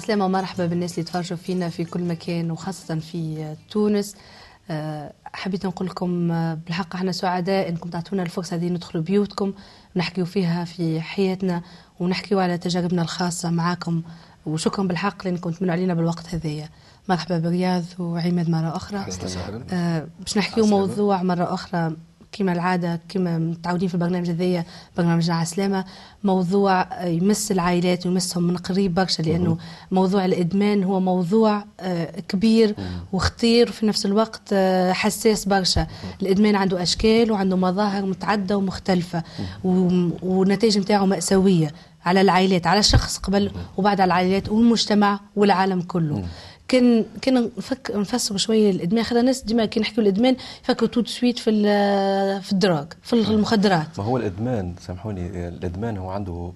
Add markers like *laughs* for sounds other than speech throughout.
عسلامة مرحبا بالناس اللي تفرجوا فينا في كل مكان وخاصة في تونس. آه، حبيت نقول لكم آه، بالحق إحنا سعداء إنكم تعطونا الفرصة هذه ندخلوا بيوتكم ونحكيوا فيها في حياتنا ونحكيوا على تجاربنا الخاصة معاكم. وشكرا بالحق لأنكم تمنوا علينا بالوقت هذايا مرحبا برياض وعماد مرة أخرى. آه باش نحكيوا موضوع مرة أخرى كما العادة كما متعودين في البرنامج هذايا برنامجنا عسلامة موضوع يمس العائلات ويمسهم من قريب برشا لأنه موضوع الإدمان هو موضوع آه، كبير وخطير وفي نفس الوقت آه، حساس برشا. الإدمان عنده أشكال وعنده مظاهر متعددة ومختلفة والنتائج نتاعو مأساوية على العائلات على الشخص قبل وبعد على العائلات والمجتمع والعالم كله. كان كان نفك نفسر شوية الإدمان. خلينا الناس ديما كي نحكيو الإدمان يفكروا tout de suite في في الدراغ في المخدرات. ما هو الإدمان؟ سامحوني الإدمان هو عنده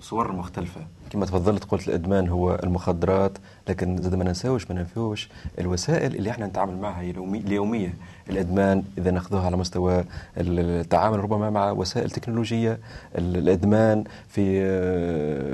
صور مختلفة. كما تفضلت قلت الإدمان هو المخدرات لكن زاد ما ننساوش ما ننفوش الوسائل اللي إحنا نتعامل معها اليومية. الإدمان إذا ناخذوها على مستوى التعامل ربما مع وسائل تكنولوجية. الإدمان في آه،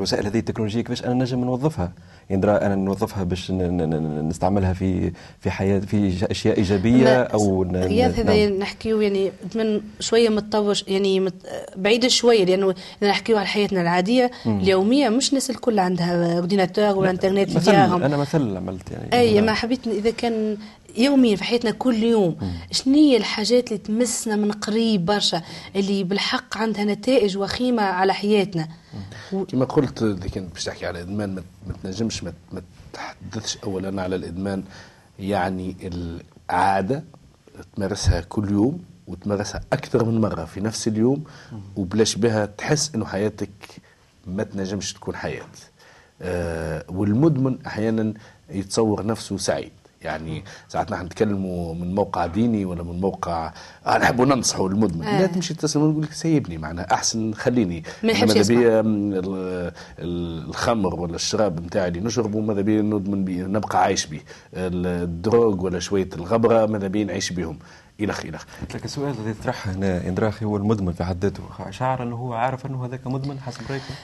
الوسائل هذه التكنولوجية كيفاش أنا نجم نوظفها يندرى أنا نوظفها باش نستعملها في في حياه في أشياء إيجابية أو رياض هذا نعم. نحكيو يعني من شوية متطور يعني مت بعيدة شوية لأنه نحكيو على حياتنا العادية. اليومية مش الناس الكل عندها اورديناتور ولا انترنت في ديارهم أنا مثل عملت يعني أي ما حبيت إذا كان يوميا في حياتنا كل يوم. شنو هي الحاجات اللي تمسنا من قريب برشا اللي بالحق عندها نتائج وخيمة على حياتنا. كما قلت لكن باش تحكي على الإدمان ما تنجمش ما تحدثش اولا على الإدمان. يعني العادة تمارسها كل يوم وتمارسها أكثر من مرة في نفس اليوم وبلاش بها تحس إنه حياتك ما تنجمش تكون حياة. آه والمدمن أحيانا يتصور نفسه سعيد. يعني ساعات نحن نتكلموا من موقع ديني ولا من موقع آه نحبوا ننصحوا المدمن. آه. لا تمشي تتصل ونقول لك سيبني معناها أحسن خليني. ماذا بيا؟ الخمر ولا الشراب نتاعي اللي نشربه ماذا بيا ندمن بيه؟ نبقى عايش به الدروغ ولا شوية الغبرة ماذا بيا نعيش بهم الخ الخ لكن السؤال الذي يطرح هنا إندراخي هو المدمن في حد ذاته. شعر أنه هو عارف أنه هذاك مدمن حسب رايكم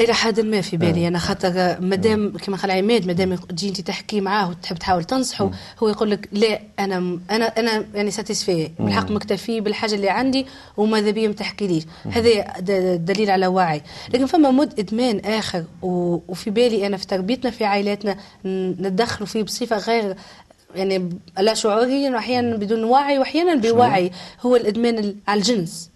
إلى حد ما في بالي. أنا خاطر مادام كما قال عماد مادام تجي أنت تحكي معاه وتحب تحاول تنصحه هو يقول لك لا أنا أنا أنا يعني ساتيسفي بالحق مكتفي بالحاجة اللي عندي وماذا بيا ما تحكيليش. هذا دليل على وعي. لكن فما مد إدمان آخر وفي بالي أنا في تربيتنا في عائلاتنا ندخلوا فيه بصفة غير يعني لا شعوريا واحيانا بدون وعي واحيانا بوعي. هو الإدمان على الجنس.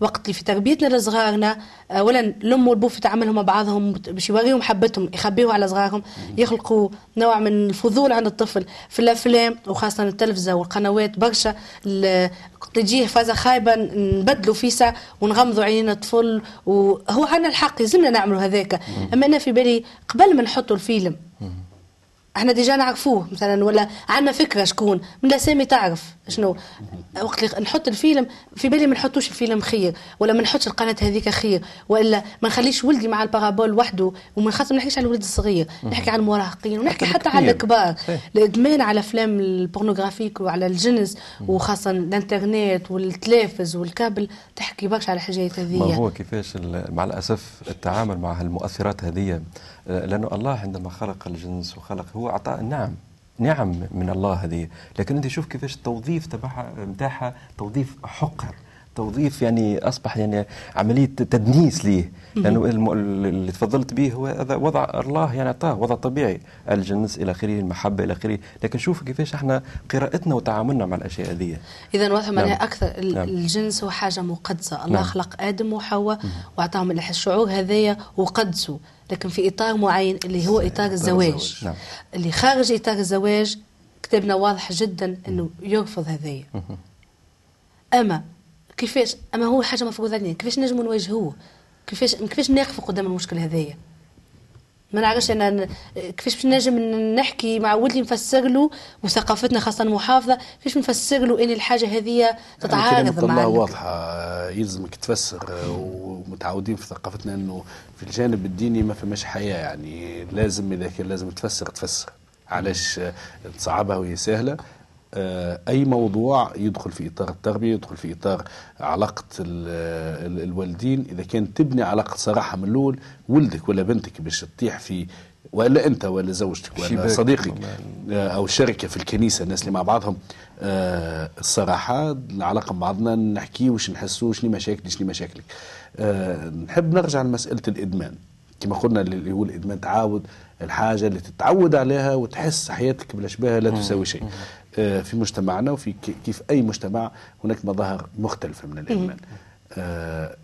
وقت اللي في تربيتنا لصغارنا اولا الام والبو في تعاملهم مع بعضهم باش يوريهم محبتهم يخبيوا على صغارهم يخلقوا نوع من الفضول عند الطفل. في الأفلام وخاصة التلفزة والقنوات برشا تجيه فازة خايبة نبدلوا فيسا ونغمضوا عينين الطفل وهو عندنا الحق يلزمنا نعملوا هذاك. أما أنا في بالي قبل ما نحطوا الفيلم إحنا ديجا نعرفوه مثلا ولا عندنا فكرة شكون من الأسامي تعرف شنو. وقت اللي نحط الفيلم في بالي ما نحطوش الفيلم خير ولا ما نحطش القناة هذيك خير وإلا ما نخليش ولدي مع البارابول وحده ومن خاطر ما نحكيش على الولد الصغير. نحكي على المراهقين ونحكي حتى على الكبار. الإدمان على أفلام ال pornographique وعلى الجنس وخاصه الإنترنت والتلفز والكابل تحكي برشا على الحاجات هذه ما هو كيفاش مع الأسف التعامل مع المؤثرات هذه لأنه الله عندما خلق الجنس وخلق هو أعطى نعم نعم من الله هذه. لكن أنت شوف كيفاش التوظيف تبعها نتاعها توظيف حقر. توظيف يعني أصبح يعني عملية تدنيس ليه. لأنه اللي تفضلت به هو هذا وضع الله يعني أعطاه وضع طبيعي. الجنس إلى آخره المحبة إلى آخره. لكن شوف كيفاش إحنا قراءتنا وتعاملنا مع الأشياء هذه. اذا واضح نعم. أكثر. نعم. الجنس هو حاجة مقدسة. الله نعم. خلق آدم وحواء وأعطاهم الشعور هذايا وقدسوا لكن في إطار معين اللي هو إطار الزواج. نعم. اللي خارج إطار الزواج كتابنا واضح جدا إنه يرفض هذايا. أما كيفاش؟ أما هو حاجة مفروض علينا. كيفاش نجموا نواجهوه كيفاش كيفاش نقفوا قدام المشكل هذايا؟ ما نعرفش أنا كيفاش باش نجم نحكي مع ولدي نفسر له وثقافتنا خاصة المحافظه كيفاش نفسر له أن الحاجة هذه تتعارض مع الله واضحة. يلزمك تفسر ومتعودين في ثقافتنا إنه في الجانب الديني ما فماش حياة يعني. لازم إذا كان لازم تفسر تفسر. علاش؟ تصعبها وهي سهلة. آه، أي موضوع يدخل في إطار التربية يدخل في إطار علاقة ال- ال- الوالدين. إذا كان تبني علاقة صراحة من الأول ولدك ولا بنتك باش تطيح في ولا أنت ولا زوجتك ولا. صديقك آه، أو الشركة في الكنيسة الناس اللي مع بعضهم آه، الصراحة العلاقة مع بعضنا نحكي وش نحسوا شنو مشاكلي شنو مشاكلك. آه، نحب نرجع لمسألة الإدمان. كما قلنا اللي هو الإدمان تعود الحاجة اللي تتعود عليها وتحس حياتك بلا شبهها لا تساوي شيء. آه، في مجتمعنا وفي كيف أي مجتمع هناك مظاهر مختلفة من الادمان آه،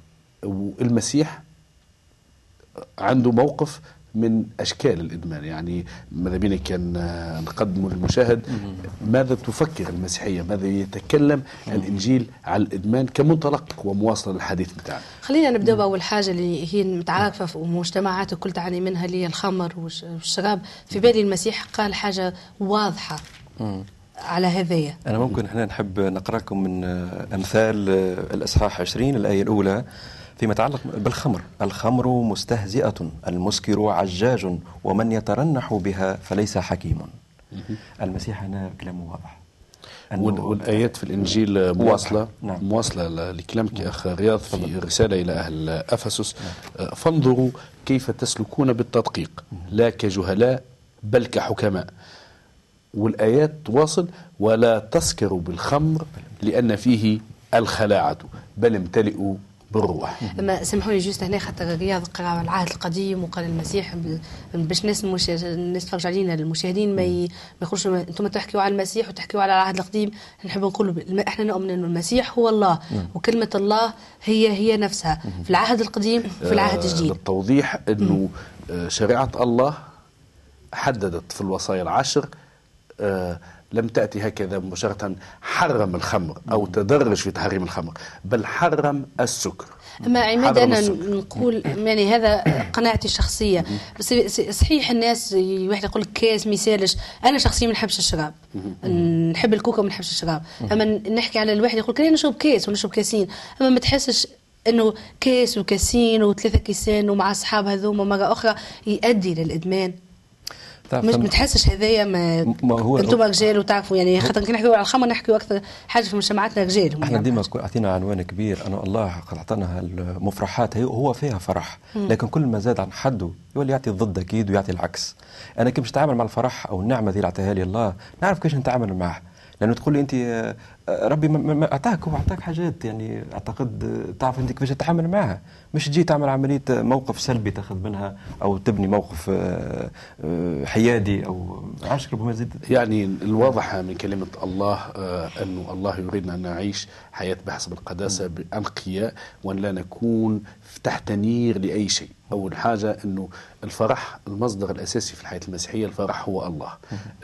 والمسيح عنده موقف من أشكال الإدمان. يعني ماذا بينا كان آه، نقدمه للمشاهد. ماذا تفكر المسيحية؟ ماذا يتكلم الإنجيل على الإدمان كمنطلق ومواصله للحديث بتاعنا؟ خلينا نبدأ بأول حاجة اللي هي متعارفه في مجتمعات الكل تعاني منها اللي هي الخمر والش- والشراب. في بالي المسيح قال حاجة واضحة. على هذايا أنا ممكن إحنا نحب نقرأ لكم من آه، أمثال آه، الإصحاح 20 الآية الأولى فيما يتعلق بالخمر. الخمر مستهزئة المسكر عجاج ومن يترنح بها فليس حكيم. المسيح هنا كلامه واضح. والآيات في الإنجيل مواصلة نعم. مواصلة لكلامك يا اخ رياض في رسالة إلى أهل أفسس. آه، فانظروا كيف تسلكون بالتدقيق. لا كجهلاء بل كحكماء. والآيات تواصل ولا تسكروا بالخمر لأن فيه الخلاعة. بل امتلئوا بالروح. أما سامحوني جوست هنا خاطر رياض قرا العهد القديم وقال المسيح باش الناس. الناس تفرج علينا المشاهدين ما, ي... ما ما- أنتم تحكيوا على المسيح وتحكيوا على العهد القديم نحب نقولوا ب- إحنا نؤمن إنه المسيح هو الله وكلمة الله هي هي نفسها. في العهد القديم وفي العهد آه، الجديد. للتوضيح إنه آه، شريعة الله حددت في الوصايا العشر لم تأتي هكذا مباشرة. حرم الخمر أو تدرج في تحريم الخمر بل حرم السكر. اما عماد السكر. نقول يعني هذا قناعتي الشخصية. بس صحيح الناس واحد يقول لك كاس ما يسالش أنا شخصيا ما نحبش الشراب. نحب الكوكا وما نحبش الشراب. أما نحكي على الواحد يقول لك أنا نشرب كاس ونشرب كاسين. أما ما تحسش إنه كاس وكاسين وثلاثة كيسان ومع أصحاب هذوما مرة أخرى يؤدي للادمان مش ما تحسش هذايا ما, ما هو- أنتم رجال وتعرفوا يعني خاطر كي نحكيو على الخمر نحكيو أكثر حاجة في مجتمعاتنا رجال إحنا. ديما كو- أعطينا عنوان كبير أنا الله قد أعطانا المفرحات هي هو فيها فرح لكن كل ما زاد عن حده يولي يعطي الضد أكيد ويعطي العكس. أنا كي باش نتعامل مع الفرح أو النعمة اللي اعطاها لي الله نعرف كيفاش نتعامل معه. لأنه تقول لي أنت آه، آه، ربي ما- أعطاك هو أعطاك حاجات يعني أعتقد آه، تعرف أنت كيفاش تتعامل معها. مش تجي تعمل عملية موقف سلبي تأخذ منها أو تبني موقف حيادي أو عشر ربما زيد يعني الواضح من كلمة الله أنه الله يريدنا أن نعيش حياة بحسب القداسة بأنقياء وأن لا نكون تحت نير لأي شيء. أول حاجة أنه الفرح المصدر الأساسي في الحياة المسيحية الفرح هو الله.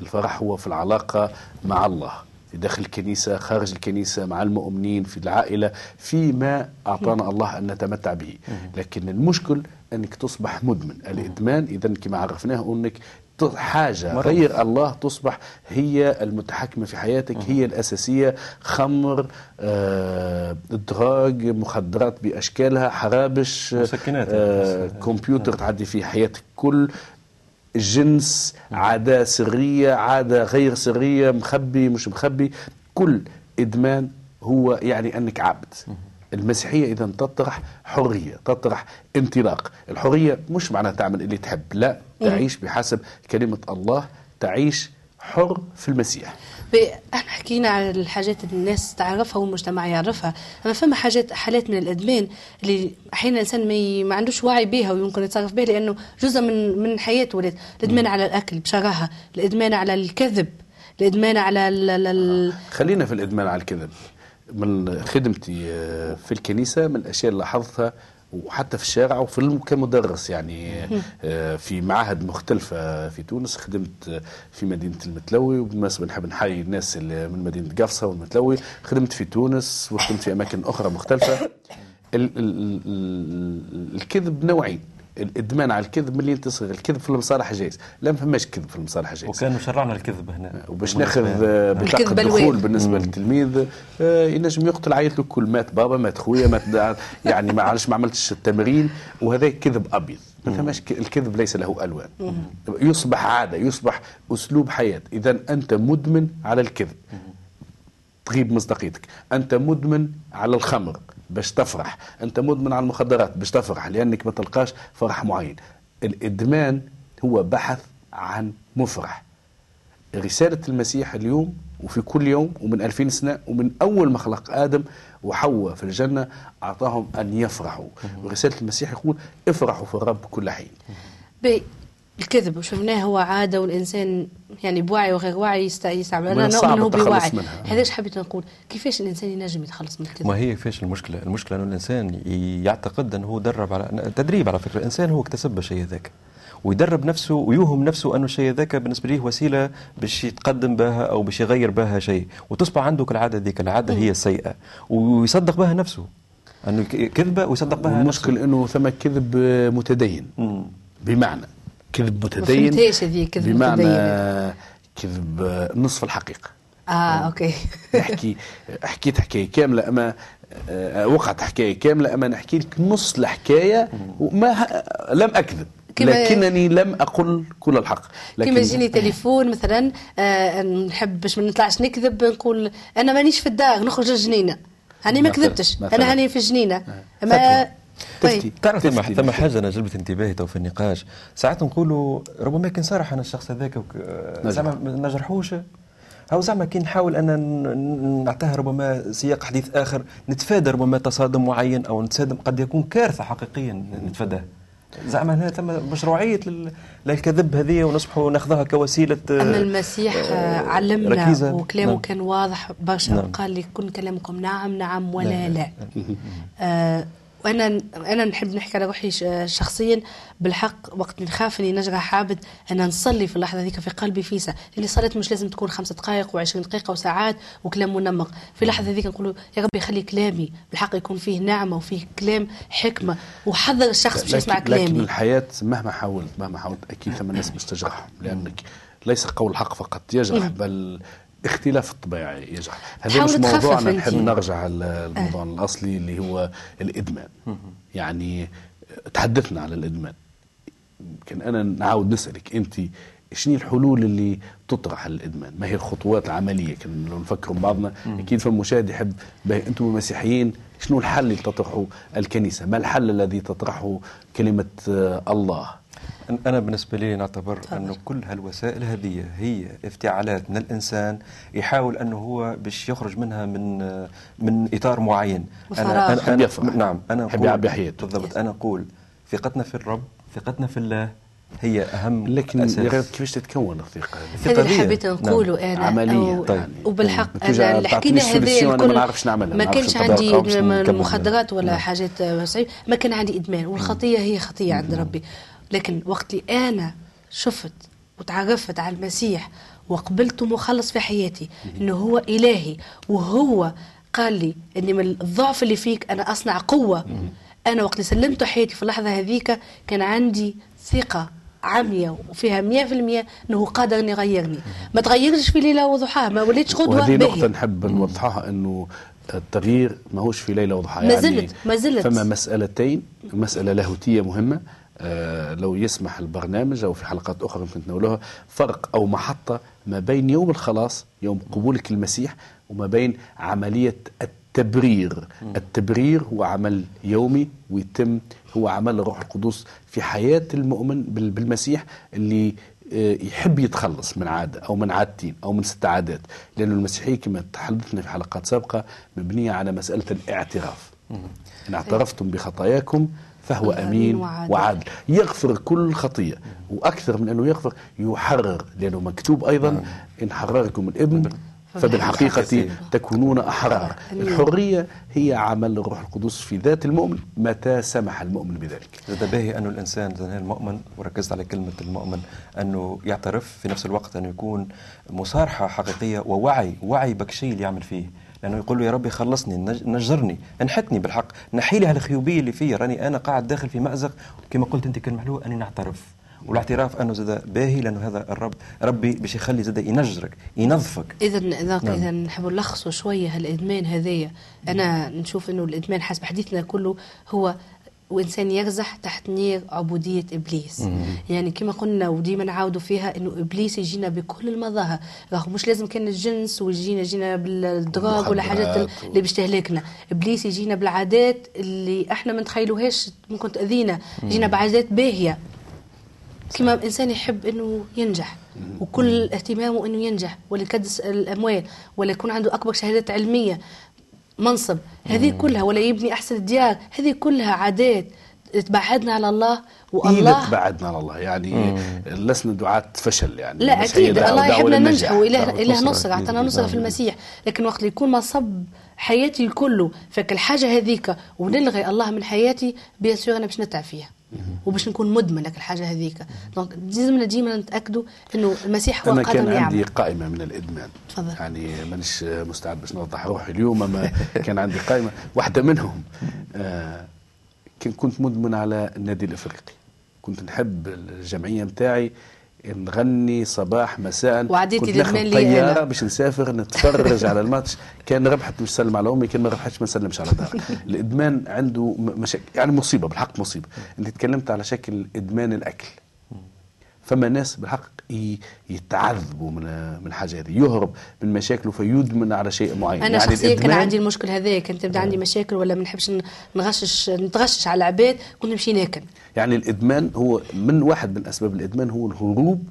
الفرح هو في العلاقة مع الله في داخل الكنيسة خارج الكنيسة مع المؤمنين في العائلة فيما أعطانا الله أن نتمتع به. لكن المشكل أنك تصبح مدمن. الإدمان إذا كما عرفناه أنك ت- حاجة. غير الله تصبح هي المتحكمة في حياتك هي الأساسية. خمر آه، دراج مخدرات بأشكالها حرابش مسكنات. آه، كمبيوتر تعدي في حياتك كل جنس عادة سرية عادة غير سرية مخبي مش مخبي. كل إدمان هو يعني أنك عبد المسيحية إذا تطرح حرية تطرح انطلاق. الحرية مش معناها تعمل اللي تحب لا تعيش بحسب كلمة الله تعيش حر في المسيح. إحنا حكينا على الحاجات اللي الناس تعرفها والمجتمع يعرفها. أما فما حاجات حالات من الإدمان اللي أحيانا الإنسان ما. ما عندوش وعي بها ويمكن يتصرف بها لأنه جزء من من حياته ولات الإدمان على الأكل بشراهه الإدمان على الكذب الإدمان على ال... ال... ال... خلينا في الإدمان على الكذب. من خدمتي آه، في الكنيسة من الأشياء اللي لاحظتها وحتى في الشارع وفي كمدرس يعني *laughs* آه، في معاهد مختلفة في تونس. خدمت آه، في مدينة المتلوي وبالمناسبة نحب نحيي الناس اللي من مدينة قفصة والمتلوي. خدمت في تونس وخدمت في أماكن أخرى مختلفة. ال- ال- ال- الكذب نوعين. الإدمان على الكذب ملي انت صغير الكذب في المصالح جايز. لا ما فماش كذب في المصالح جايز. وكانوا شرعنا الكذب هنا. وباش ناخذ بطاقه الكذب دخول الوان. بالنسبة للتلميذ آه، ينجم يقتل عائلته الكل. مات بابا مات خويا مات يعني ما عادش ما عملتش التمرين. وهذا كذب أبيض. ما فماش الكذب ليس له ألوان. يصبح عادة يصبح أسلوب حياة. إذا أنت مدمن على الكذب. تغيب مصداقيتك. أنت مدمن على الخمر. باش تفرح انت مدمن على المخدرات باش تفرح لأنك ما تلقاش فرح معين. الإدمان هو بحث عن مفرح. رسالة المسيح اليوم وفي كل يوم ومن ألفين سنة ومن أول ما خلق آدم وحواء في الجنة أعطاهم أن يفرحوا. ورسالة المسيح يقول افرحوا في الرب كل حين. الكذب وشفناه هو عادة والإنسان يعني بوعي وغير وعي يست- يستعمل. أنا نؤمن التخلص بوعي. هذاش حبيت نقول؟ كيفاش الإنسان ينجم يتخلص من الكذب؟ ما هي فيش المشكلة؟ المشكلة إنه الإنسان يعتقد إنه هو درب على تدريب على فكرة. الإنسان هو اكتسب الشيء ذاك ويدرب نفسه ويوهم نفسه أنه الشيء ذاك بالنسبة ليه وسيلة باش يتقدم بها أو باش يغير بها شيء. وتصبح عنده العادة ذيك العادة هي السيئة. ويصدق بها نفسه. أنه ك- كذبة ويصدق بها المشكل إنه ثم كذب متدين. مم. بمعنى كذب متدين كذب بمعنى متدين. كذب نصف الحقيقة آه أوكي نحكي حكيت حكايه كاملة أما آه، وقعت حكاية كاملة أما نحكي لك نص الحكاية وما لم أكذب كما- لكنني لم أقل كل الحق كيما يجيني تليفون مثلا آه نحب باش ما نطلعش نكذب نقول أنا مانيش في الدار نخرج الجنينه هاني ما كذبتش. أنا هاني في الجنينه أما. طيب تفتي. تعرف ثم ثم حاجة أنا جلبت انتباهي تو في النقاش. ساعات نقولوا ربما كان صرح أنا الشخص هذاك. زعما ما نجرحوش. أو زعما كي نحاول أن نعطيها ربما سياق حديث آخر نتفادى ربما تصادم معين أو نتصادم قد يكون كارثة حقيقيا نتفاداه. زعما هنا ثم مشروعية لل- للكذب هذه ونصبحوا ناخذها كوسيلة أما المسيح آه، علمنا ركيزة. وكلامه نعم. كان واضح برشا نعم. قال لي كن كلامكم نعم نعم ولا لا، لا, آه وأنا أنا نحب نحكي على روحي شخصيا بالحق وقت نخاف إني نجرح عابد أنا نصلي في اللحظة ذيك في قلبي فيسا اللي الصلاه مش لازم تكون خمسة دقائق و20 دقيقة وساعات وكلام منمق. في اللحظة ذيك نقول يا ربي خلي كلامي بالحق يكون فيه نعمة وفيه كلام حكمة. وحذر الشخص باش يسمع لكن, لكن كلامي. الحياة مهما حاولت مهما حاولت أكيد ثم الناس مش تجرحهم لأنك ليس قول الحق فقط يجرح. بل اختلاف الطبيعة يجرح هذا مش موضوعنا. نحب نرجع على الموضوع الأصلي اللي هو الإدمان يعني تحدثنا على الإدمان يمكن أنا نعاود نسألك أنت شنو الحلول اللي تطرح الإدمان؟ ما هي الخطوات العملية؟ كان لو نفكروا بعضنا أكيد فما مشاهد يحب أنتم المسيحيين شنو الحل اللي تطرحه الكنيسة؟ ما الحل الذي تطرحه كلمة آه، الله؟ أنا بالنسبة لي نعتبر أنه كل هالوسائل هذه هي افتعالات من الإنسان يحاول أنه هو باش يخرج منها من من إطار معين. أنا, يحب أنا, نعم أنا يحب أقول- يعبي حياته. بالضبط أنا أقول ثقتنا في الرب ثقتنا في الله هي أهم لكن أساس. كيفاش تتكون الثقه هذه؟ هذا اللي. حبيت نقوله أنا عملية. و- طيب. وبالحق أنا اللي حكينا هذا أنا ما الكل نعرفش نعملها، ما كانش عندي. المخدرات ولا نعم. حاجات صعيبة ما كان عندي إدمان والخطية هي خطية عند ربي لكن وقت اللي أنا شفت وتعرفت على المسيح وقبلته مخلص في حياتي إنه هو إلهي وهو قال لي إني من الضعف اللي فيك أنا أصنع قوة. أنا وقت اللي سلمت حياتي في اللحظة هذيك كان عندي ثقة عامية وفيها 100% إنه قادر ان يغيرني. ما تغيرش في ليلة وضحاها ما وليتش قدوة وهذه نقطة. نحب نوضحها إنه التغيير ماهوش في ليلة وضحاها. ما يعني زلت- ما زلت. فما مسألتين مسألة لاهوتية مهمة لو يسمح البرنامج أو في حلقات أخرى يمكن تناولوها. فرق أو محطة ما بين يوم الخلاص يوم قبولك المسيح وما بين عملية التبرير. التبرير هو عمل يومي ويتم هو عمل الروح القدس في حياة المؤمن بال- بالمسيح اللي آه، يحب يتخلص من عادة أو من عادتين أو من ست عادات. لأن المسيحية كما تحدثنا في حلقات سابقة مبنية على مسألة الاعتراف. إن اعترفتم بخطاياكم فهو أمين أمين وعادل. وعادل. يغفر كل خطية وأكثر من أنه يغفر يحرر لأنه مكتوب أيضا إن حرركم الابن فبالحقيقة تكونون أحرار. الحرية هي عمل الروح القدس في ذات المؤمن متى سمح المؤمن بذلك. زاد باهي انه الإنسان زي المؤمن وركزت على كلمة المؤمن أنه يعترف في نفس الوقت انه يكون مصارحة حقيقية ووعي وعي بك شيء اللي يعمل فيه. لأنه يقول له يا ربي خلصني نج- نجرني انحتني بالحق نحي لي هالخيوبيه اللي فيا راني أنا قاعد داخل في مأزق. كما قلت أنت كلمة حلوة أني نعترف. والاعتراف أنه زاد باهي لأنه هذا الرب ربي باش يخلي زاد ينجرك ينظفك. اذا إذا نعم. إذا نحب نلخصوا شوية هالإدمان هذايا. أنا نشوف إنه الإدمان حسب حديثنا كله هو وانسان يرزح تحت نير عبودية إبليس. يعني كما قلنا وديما نعاودوا فيها إنه إبليس يجينا بكل المظاهر. رغم مش لازم كان الجنس ويجينا يجينا بالدراغ ولا حاجات و- اللي باش تهلكنا. إبليس يجينا بالعادات اللي إحنا ما نتخيلوهاش ممكن تأذينا. يجينا بعادات باهية. كما الانسان يحب إنه ينجح. وكل اهتمامه إنه ينجح. ولا يكدس الأموال. ولا يكون عنده أكبر شهادات علمية. منصب. هذه كلها ولا يبني أحسن الديار هذه كلها عادات. تبعدنا على الله إذا والله تبعدنا على الله. يعني لسنا دعاة فشل يعني. لا أكيد. الله يحبنا. ننجح إله نصرة. أكيد. اعطانا نصرة في. المسيح. لكن وقت اللي يكون مصب حياتي كله فك الحاجة هذيك ونلغي الله من حياتي bien sûr أنا باش نتعب فيها. وباش نكون مدمن لك الحاجة هذيك. donc لازمنا ديما نتأكدوا إنه المسيح هو أنا كان قادر عندي يعمل قائمة من الإدمان. تفضل. يعني مانيش مستعد باش نوضح روحي اليوم أما كان عندي قائمة. واحدة منهم آه كان كنت مدمن على النادي الإفريقي. كنت نحب الجمعية نتاعي نغني صباح مساء. وعديتي لي أنا. باش نسافر نتفرج على الماتش. *laughs* كان ربحت نسلم على أمي كان ما ربحتش ما نسلمش على دار *laughs* الإدمان عنده مشاكل يعني مصيبة بالحق مصيبة. أنت تكلمت على شكل إدمان الأكل. فما ناس بالحق يتعذبوا من من الحاجة هذه يهرب من مشاكله فيدمن على شيء معين أنا يعني شخصيا كان عندي المشكل هذا كانت تبدأ عندي مشاكل ولا ما نحبش نغشش نتغشش على العباد كنت نمشي ناكل يعني الإدمان هو من واحد من أسباب الإدمان هو الهروب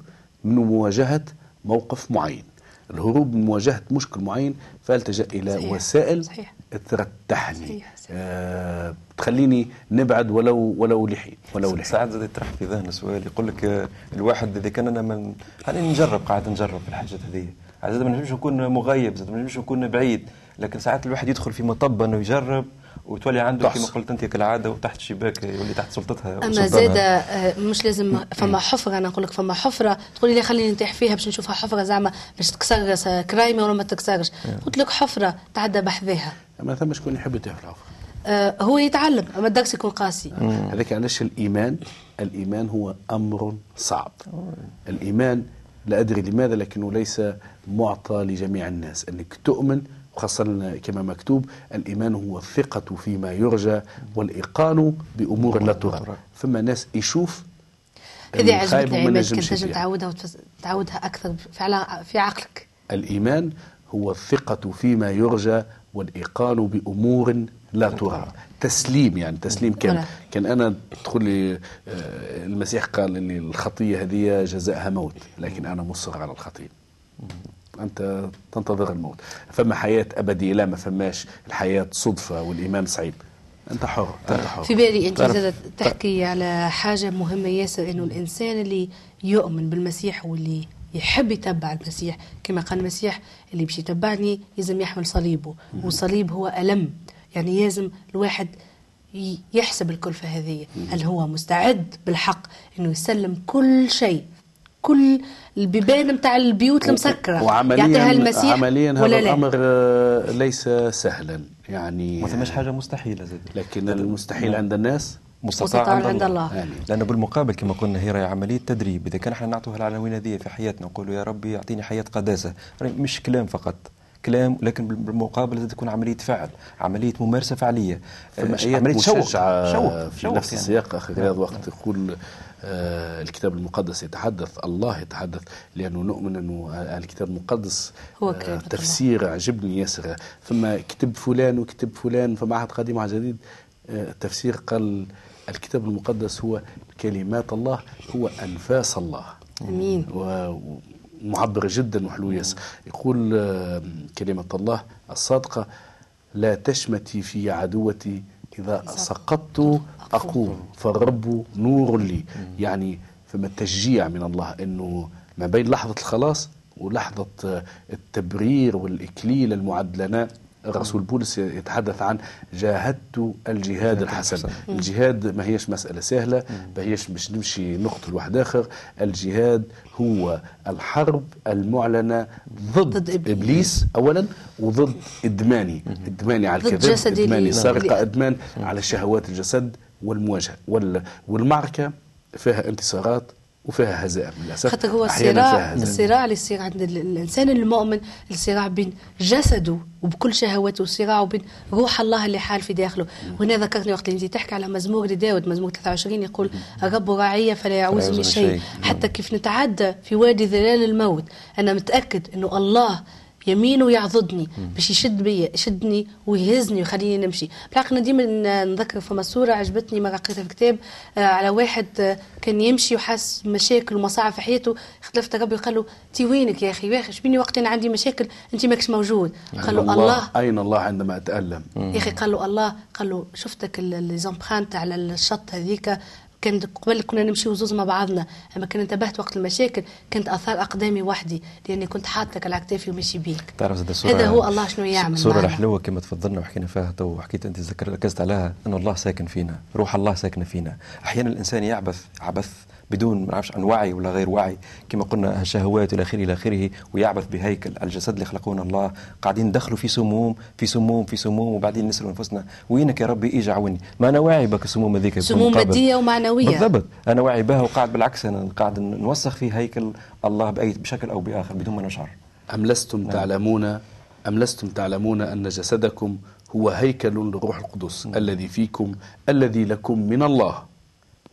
من مواجهة موقف معين الهروب من مواجهة مشكل معين فالتجأ إلى صحيح. وسائل صحيح. ترتحني. آه تخليني نبعد ولو ولو لحين ولو لحين ساعات زاد يطرح في ذهن سؤال يقول لك آه، الواحد إذا كان أنا من خليني نجرب قاعد نجرب في الحاجات هذه. زاد ما نجمش نكون مغيب زاد ما نجمش نكون بعيد لكن ساعات الواحد يدخل في مطب إنه يجرب. وتولي عنده كما. قلت انت كالعادة وتحت الشباك يولي تحت سلطتها أما. زاد آه، مش لازم فما حفرة أنا نقول لك فما حفرة. تقولي لي خليني نتاح فيها باش نشوفها حفرة زعما باش تكسر آه، كرايمه ولا ما تكسرش. قلت لك حفرة تعدى بحذاها ما ثم شكون يحب يتعرف العفو آه، هو يتعلم أما الدرس يكون قاسي. هذاك علاش الإيمان الإيمان هو أمر صعب. الإيمان لا أدري لماذا لكنه ليس معطى لجميع الناس. أنك تؤمن وخاصة كما مكتوب الإيمان هو الثقة فيما يرجى والإيقان بأمور لا ترى فما ناس يشوف هذه عماد نجمش كنت تنجم. تعودها وتفز- تعودها أكثر في عقلك. الإيمان هو الثقة فيما يرجى والإيقان بأمور لا ترى تسليم يعني تسليم. كان. كان أنا تقول لي آه، المسيح قال أن الخطية هذه جزاءها موت لكن أنا مصر على الخطية. أنت تنتظر الموت. فما حياة أبدية لا ما فماش الحياة صدفة والإيمان صعيب. أنت حر أنت حر. في بالي انت تعرف- تحكي على حاجة مهمة ياسر إنه الإنسان اللي يؤمن بالمسيح واللي يحب يتبع المسيح كما قال المسيح اللي باش يتبعني لازم يحمل صليبه والصليب هو ألم. يعني لازم الواحد يحسب الكلفة هذه هل هو مستعد بالحق إنه يسلم كل شيء كل البيبان نتاع البيوت المسكرة. وعمليا يعطيها المسيح عمليا هذا ولا لا؟ الأمر آه، ليس سهلا. يعني ما ثماش حاجة مستحيلة زاد لكن المستحيل عند الناس مستطاع عند الله. يعني لأنه بالمقابل كما قلنا هي راهي عملية تدريب. إذا كان إحنا نعطوها العناوين هذه في حياتنا نقولوا يا ربي أعطيني حياة قداسة. مش كلام فقط. كلام لكن بالمقابل لازم تكون عملية فعل عملية ممارسة فعلية. فما آه، آيات عملية شوق. شوق في شوق نفس يعني. السياق. أخي رياض وقت يقول آه الكتاب المقدس يتحدث الله يتحدث لأنه نؤمن أنه الكتاب المقدس هو آه كلمة الله. تفسير عجبني ياسر. ثم كتب فلان وكتب فلان فما عهد قديم وعهد جديد آه التفسير قال الكتاب المقدس هو كلمات الله هو أنفاس الله. آمين. و- ومعبر جدا وحلو ياسر يقول آه، كلمة الله الصادقة لا تشمتي في عدوتي إذا سقطت أقوم فالرب نور لي. يعني فما التشجيع من الله أنه ما بين لحظة الخلاص ولحظة التبرير والإكليل المعد لنا الرسول بولس يتحدث عن جاهدت الجهاد الحسن. الجهاد ما هيش مسألة سهلة ما هيش مش نمشي نقتل واحد آخر الجهاد هو الحرب المعلنة ضد, ضد إبليس. إبليس أولا وضد إدماني. إدماني على الكذب إدماني سرقة إدمان على شهوات الجسد والمواجهة. وال- والمعركة فيها انتصارات وفيها هزائم للأسف. خاطر هو الصراع. الصراع اللي يصير عند ال- الإنسان المؤمن الصراع بين جسده وبكل شهواته والصراع وبين روح الله اللي حال في داخله. وهنا ذكرتني وقت اللي انت تحكي على مزمور لداود مزمور 23 يقول الرب راعي فلا يعوزني يعوزني شيء. شيء. حتى كيف نتعدى في وادي ظلال الموت أنا متأكد إنه الله يمينه يعضدني باش يشد بيا يشدني ويهزني ويخليني نمشي. بالحق أنا ديما نذكر فما صوره عجبتني مرة قريتها في كتاب آه، على واحد آه، كان يمشي وحاس مشاكل ومصاعب في حياته. خلفت ربي وقال له تي وينك يا أخي؟ واخي شبيني وقت أنا عندي مشاكل انت ماكش موجود. قال له الله أين الله عندما أتألم؟ يا أخي قال له الله. قال له شفتك لي على الشط هذيك كان قبل كنا نمشيو زوز مع بعضنا أما كان انتبهت وقت المشاكل كانت آثار أقدامي وحدي لأني كنت حاطك على كتافي وماشي بيك تعرف زاد الصورة هذا هو الله شنو يعمل الصورة معنا. الحلوة كما تفضلنا وحكينا فيها تو وحكيت ذكر ركزت عليها أن الله ساكن فينا روح الله ساكنة فينا أحيانا الإنسان يعبث عبث بدون ما نعرفش عن وعي ولا غير وعي كما قلنا الشهوات إلى آخره إلى آخره ويعبث بهيكل الجسد اللي خلقونا الله قاعدين ندخلوا في سموم في سموم في سموم وبعدين نسألوا أنفسنا وينك يا ربي إيجا عوني ما أنا واعي بك السموم هذيك سموم قابل. مادية ومعنوية. بالضبط أنا واعي بها وقاعد بالعكس أنا قاعد نوسخ في هيكل الله بأي بشكل أو بآخر بدون ما نشعر أم لستم نعم. تعلمون أم لستم تعلمون أن جسدكم هو هيكل للروح القدس الذي فيكم الذي لكم من الله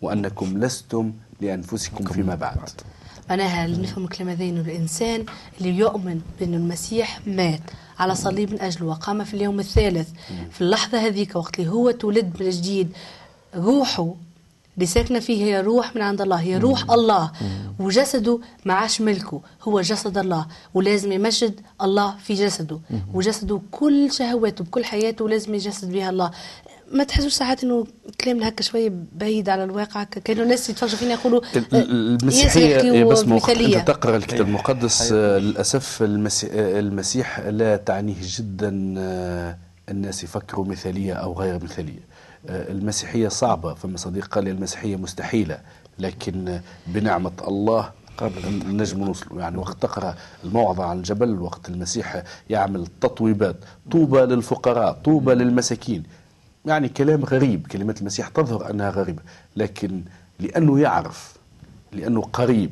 وأنكم لستم لأنفسكم فيما بعد. معناها نفهم الكلام هذا انه الإنسان اللي يؤمن بأن المسيح مات على صليب من اجله وقام في اليوم الثالث. في اللحظة هذيك وقت اللي هو تولد من جديد روحه اللي ساكنة فيه هي روح من عند الله هي روح الله. وجسده ما عادش ملكه هو جسد الله ولازم يمجد الله في جسده. وجسده كل شهواته بكل حياته لازم يجسد بها الله. ما تحسوش ساعات إنه كلامنا هكا شوية بعيد على الواقع هكا؟ كانوا الناس يتفرجوا فينا يقولوا آه، ال- المسيحية ياسر إيه بس. أنت تقرأ الكتاب المقدس آه، للأسف المسي- آه، المسيح لا تعنيه جدا آه، الناس يفكروا مثالية أو غير مثالية. آه، المسيحية صعبة فما صديق قال لي المسيحية مستحيلة لكن آه، بنعمة الله قبل نجم نوصل. يعني وقت تقرأ الموعظة على الجبل وقت المسيح يعمل تطويبات طوبى للفقراء طوبى للمساكين. يعني كلام غريب كلمات المسيح تظهر أنها غريبة لكن لأنه يعرف لأنه قريب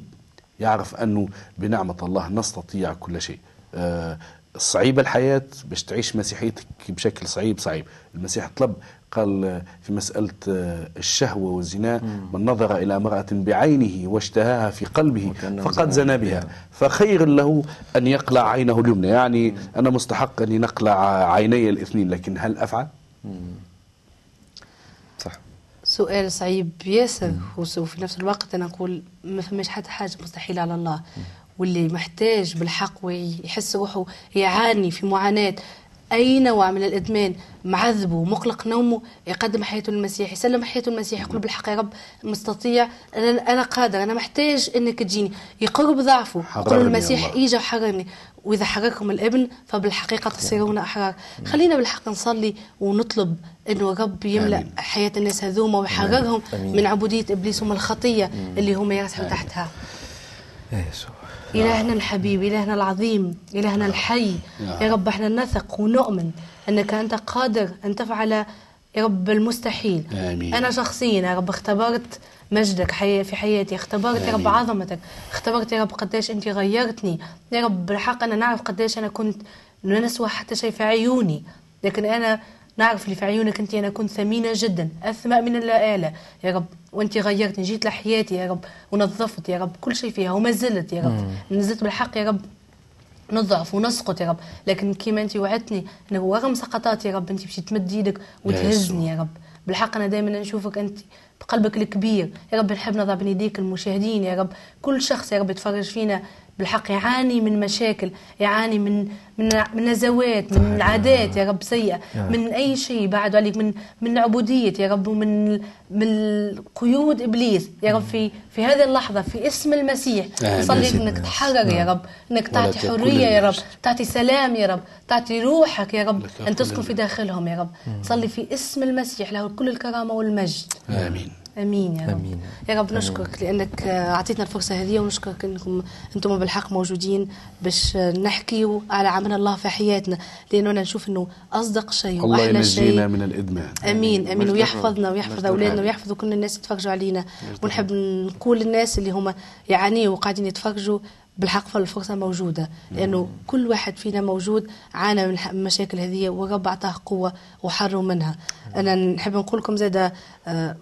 يعرف أنه بنعمة الله نستطيع كل شيء. آه، صعيبة الحياة باش تعيش مسيحيتك بشكل صعيب صعيب. المسيح طلب قال في مسألة آه، الشهوة والزنا من نظر إلى امرأة بعينه واشتهاها في قلبه فقد زنى بها. فخير له أن يقلع عينه اليمنى. يعني أنا مستحق أن نقلع عيني الاثنين لكن هل أفعل؟ سؤال صعيب ياسر وفي نفس الوقت أنا نقول ما فماش حتى حاجة مستحيله على الله. واللي محتاج بالحق ويحس روحه يعاني في معاناة. أي نوع من الإدمان؟ معذبه ومقلق نومه يقدم حياته للمسيح يسلم حياته للمسيح يقول بالحق يا رب مستطيع. أنا أنا قادر أنا محتاج إنك تجيني. يقر بضعفه يقول المسيح. اجا وحررني وإذا حرركم الإبن فبالحقيقة تصيرون أحرار. خلينا بالحق نصلي ونطلب إنه رب يملأ آمين. حياة الناس هذوما ويحررهم. من عبودية إبليس ومن الخطية اللي هم يرسلوا تحتها. يسوع. إلهنا الحبيب إلهنا العظيم إلهنا الحي. يا رب إحنا نثق ونؤمن أنك أنت قادر أن تفعل يا رب المستحيل. آمين. أنا شخصيا يا رب اختبرت مجدك حي في حياتي اختبرت يا رب آمين. عظمتك اختبرت يا رب قديش أنت غيرتني. يا رب بالحق أنا نعرف قديش أنا كنت لا نسوى حتى شيء في عيوني لكن أنا نعرف اللي في عيونك أنت أنا كنت ثمينة جدا أثمى من اللآلة يا رب وأنت غيرتني جيت لحياتي يا رب ونظفت يا رب كل شيء فيها وما زلت يا رب. نزلت بالحق يا رب نضعف ونسقط يا رب. لكن كيما أنت وعدتني انه رغم سقطاتي يا رب أنت باش تمد يدك وتهزني يا رب. بالحق أنا دائما نشوفك أنت بقلبك الكبير. يا رب نحب نضع بين يديك المشاهدين يا رب. كل شخص يا رب يتفرج فينا بالحق يعاني من مشاكل يعاني من من من نزوات من عادات يا رب سيئة من أي شيء بعد عليك من من عبودية يا رب ومن من قيود إبليس يا رب في في هذه اللحظة في اسم المسيح. نصلي إنك تحرر يا رب إنك تعطي حرية يا رب. تعطي سلام يا رب تعطي روحك يا رب أن تسكن في داخلهم يا رب. صلي في اسم المسيح له كل الكرامة والمجد. آمين. آمين يا رب. آمين. يا رب نشكرك لأنك آه، أعطيتنا الفرصة هذه ونشكرك إنكم إنتم بالحق موجودين باش آه، نحكيوا على عمل الله في حياتنا لأنه أنا نشوف إنه أصدق شيء الله وأحلى ينجينا شيء. من الإدمان. آمين. آمين ويحفظنا. ويحفظ أولادنا. ويحفظ كل الناس يتفرجوا علينا. ونحب نقول للناس اللي هما يعانيوا وقاعدين يتفرجوا بالحق فالفرصة موجودة لأنه كل واحد فينا موجود عانى من المشاكل هذه ورب أعطاه قوة وحروا منها. أنا نحب نقول لكم زادة آه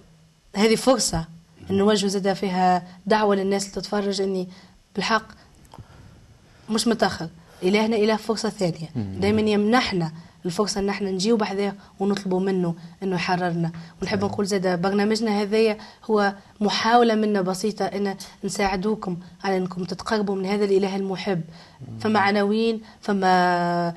هذه فرصة أن نوجه زادة فيها دعوة للناس اللي تتفرج أني بالحق مش متأخر. إلهنا إله فرصة ثانية. دائما يمنحنا الفرصة إن إحنا نجيو بحذاه ونطلبوا منه إنه يحررنا. ونحب نقول زاد برنامجنا هذايا هو محاولة منا بسيطة إن نساعدوكم على إنكم تتقربوا من هذا الإله المحب. فما عناوين فما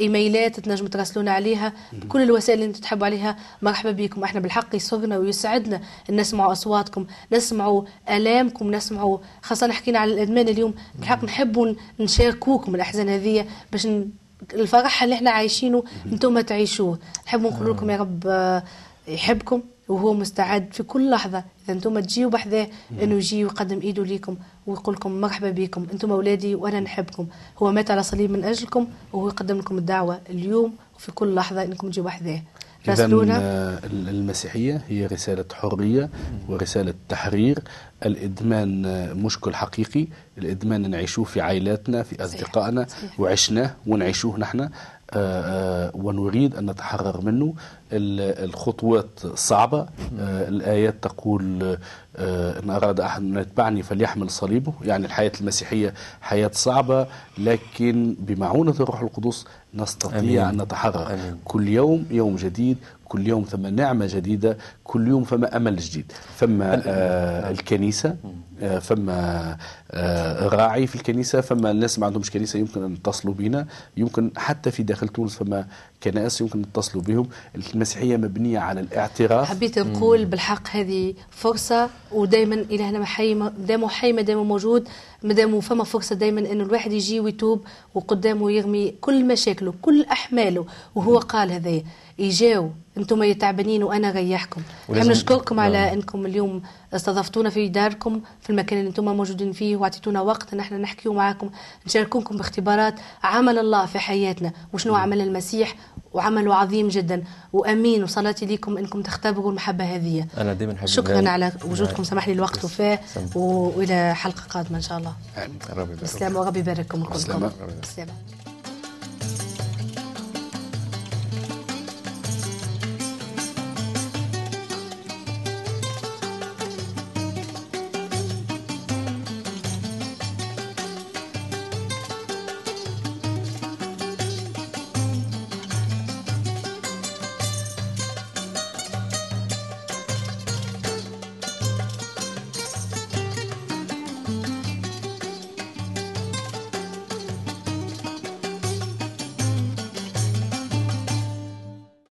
إيميلات تنجموا تراسلونا عليها بكل الوسائل اللي أنتم تحبوا عليها. مرحبا بكم. إحنا بالحق يسرنا ويسعدنا إن نسمعوا أصواتكم نسمعوا آلامكم نسمعوا خاصة حكينا على الإدمان اليوم. بالحق نحبوا نشاركوكم الأحزان هذه باش. الفرح اللي إحنا عايشينه أنتم تعيشوه. نحب نقول لكم يا رب آه، يحبكم. وهو مستعد في كل لحظة. إذا أنتم تجيوا بحذاه إنه يجي ويقدم إيده ليكم ويقول لكم مرحبا بكم. أنتم أولادي وأنا نحبكم. هو مات على صليب من أجلكم وهو يقدم لكم الدعوة اليوم وفي كل لحظة إنكم تجيوا بحذاه. إذا راسلونا. المسيحية هي رسالة حرية ورسالة تحرير. الإدمان آه، مشكل حقيقي. الإدمان نعيشوه في عائلاتنا في أصدقائنا. وعشناه ونعيشوه نحن. آه، آه، ونريد أن نتحرر منه ال- الخطوات صعبة آه، الآيات تقول آه، إن أراد أحد أن يتبعني فليحمل صليبه يعني الحياة المسيحية حياة صعبة لكن بمعونة الروح القدس نستطيع آمين. أن نتحرر آمين. كل يوم يوم جديد كل يوم ثم نعمة جديدة كل يوم فما أمل جديد. فما آه الكنيسة آه فما آه راعي في الكنيسة فما الناس ما عندهمش كنيسة يمكن أن يتصلوا بنا يمكن حتى في داخل تونس فما كنائس يمكن أن تتصلوا بهم. المسيحية مبنية على الاعتراف. حبيت نقول بالحق هذه فرصة ودائما إلهنا حي دامه حي ما دامه موجود ما دامه فما فرصة دائما إنه الواحد يجي ويتوب وقدامه يرمي كل مشاكله كل أحماله وهو قال هذا إجاو أنتم تعبانين ريحكم ولازم- نحب نشكركم على نعم. أنكم اليوم استضفتونا في داركم في المكان اللي أنتم موجودين فيه وعطيتونا وقت أن إحنا نحكيو معاكم نشاركوكم باختبارات عمل الله في حياتنا وشنو عمل المسيح وعمله عظيم جدا. وأمين وصلاتي لكم إنكم تختبروا المحبة هذه. أنا دائما نحب شكرا على وجودكم. سمح لي الوقت وفاه وإلى حلقة قادمة إن شاء الله. آمين. ربي يبارك. بالسلامه وربي يبارككم. كلكم. بالسلامه